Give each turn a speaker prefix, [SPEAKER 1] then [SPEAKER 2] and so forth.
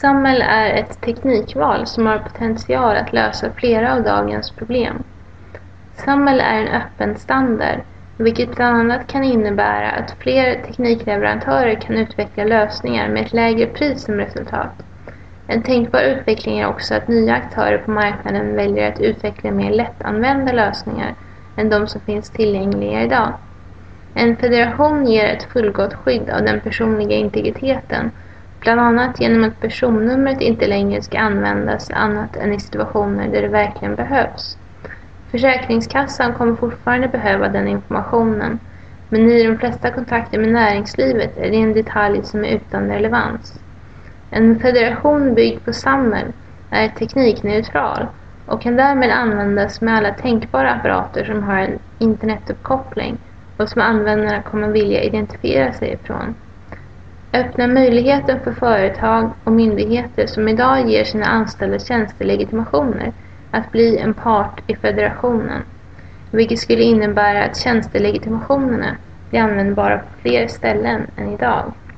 [SPEAKER 1] XAML är ett teknikval som har potential att lösa flera av dagens problem. XAML är en öppen standard, vilket bland annat kan innebära att fler teknikleverantörer kan utveckla lösningar med ett lägre pris som resultat. En tänkbar utveckling är också att nya aktörer på marknaden väljer att utveckla mer lättanvända lösningar än de som finns tillgängliga idag. En federation ger ett fullgott skydd av den personliga integriteten bland annat genom att personnumret inte längre ska användas annat än i situationer där det verkligen behövs. Försäkringskassan kommer fortfarande behöva den informationen men i de flesta kontakter med näringslivet är det en detalj som är utan relevans. En federation byggd på SAML är teknikneutral och kan därmed användas med alla tänkbara apparater som har en internetuppkoppling och som användarna kommer vilja identifiera sig ifrån öppnar möjligheten för företag och myndigheter som idag ger sina anställda tjänstelegitimationer att bli en part i federationen, vilket skulle innebära att tjänstelegitimationerna blir användbara på fler ställen än idag.